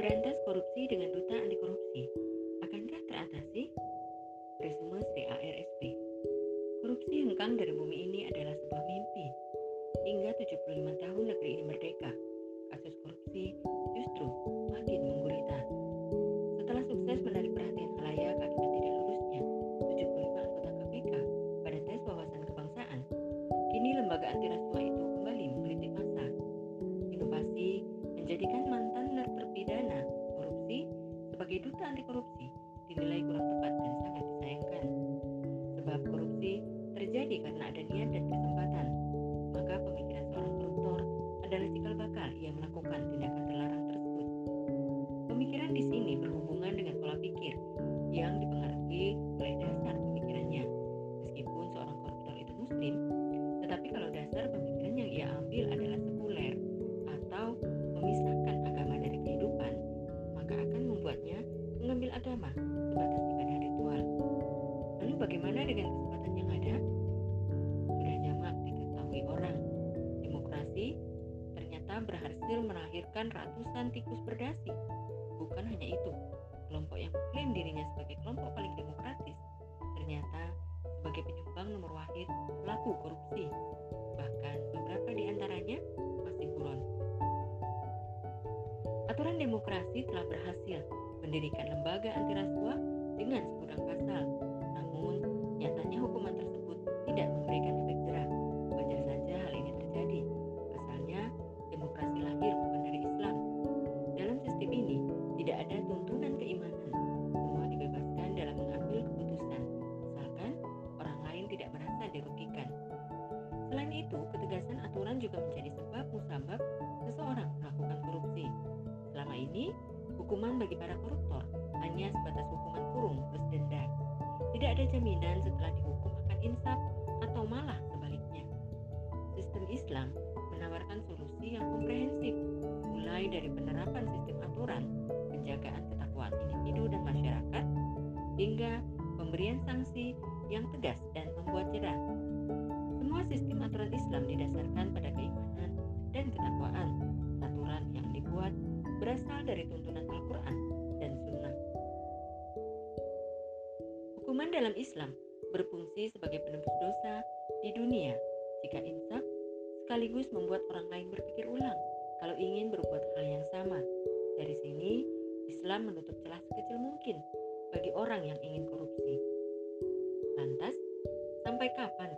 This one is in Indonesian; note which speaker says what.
Speaker 1: Memberantas korupsi dengan duta anti korupsi. Akankah teratasi? Resume CARSP. Korupsi hengkang dari bumi ini adalah sebuah mimpi. Hingga 75 tahun negeri ini merdeka, kasus korupsi justru makin menggurita. Setelah sukses menarik perhatian halayak akibat tidak lulusnya 75 anggota KPK pada tes wawasan kebangsaan, kini lembaga anti rasuah itu sebagai duta anti korupsi dinilai kurang tepat dan sangat disayangkan. Sebab korupsi terjadi karena ada niat dan kesempatan. Maka pemikiran seorang koruptor adalah cikal bagaimana dengan kesempatan yang ada? Sudah jamak diketahui orang. Demokrasi ternyata berhasil melahirkan ratusan tikus berdasi. Bukan hanya itu, kelompok yang mengklaim dirinya sebagai kelompok paling demokratis ternyata sebagai penyumbang nomor wahid pelaku korupsi. Bahkan beberapa di antaranya masih buron. Aturan demokrasi telah berhasil mendirikan lembaga anti rasuah dengan aturan juga menjadi sebab musabab seseorang melakukan korupsi. Selama ini, hukuman bagi para koruptor hanya sebatas hukuman kurung plus denda. Tidak ada jaminan setelah dihukum akan insaf atau malah sebaliknya. Sistem Islam menawarkan solusi yang komprehensif, mulai dari penerapan sistem aturan, penjagaan ketakwaan individu dan masyarakat, hingga pemberian sanksi yang tegas dan membuat jerah. Islam didasarkan pada keimanan dan ketakwaan. Aturan yang dibuat berasal dari tuntunan Al-Quran dan Sunnah. Hukuman dalam Islam berfungsi sebagai penebus dosa di dunia jika insaf sekaligus membuat orang lain berpikir ulang kalau ingin berbuat hal yang sama. Dari sini, Islam menutup celah sekecil mungkin bagi orang yang ingin korupsi. Lantas, sampai kapan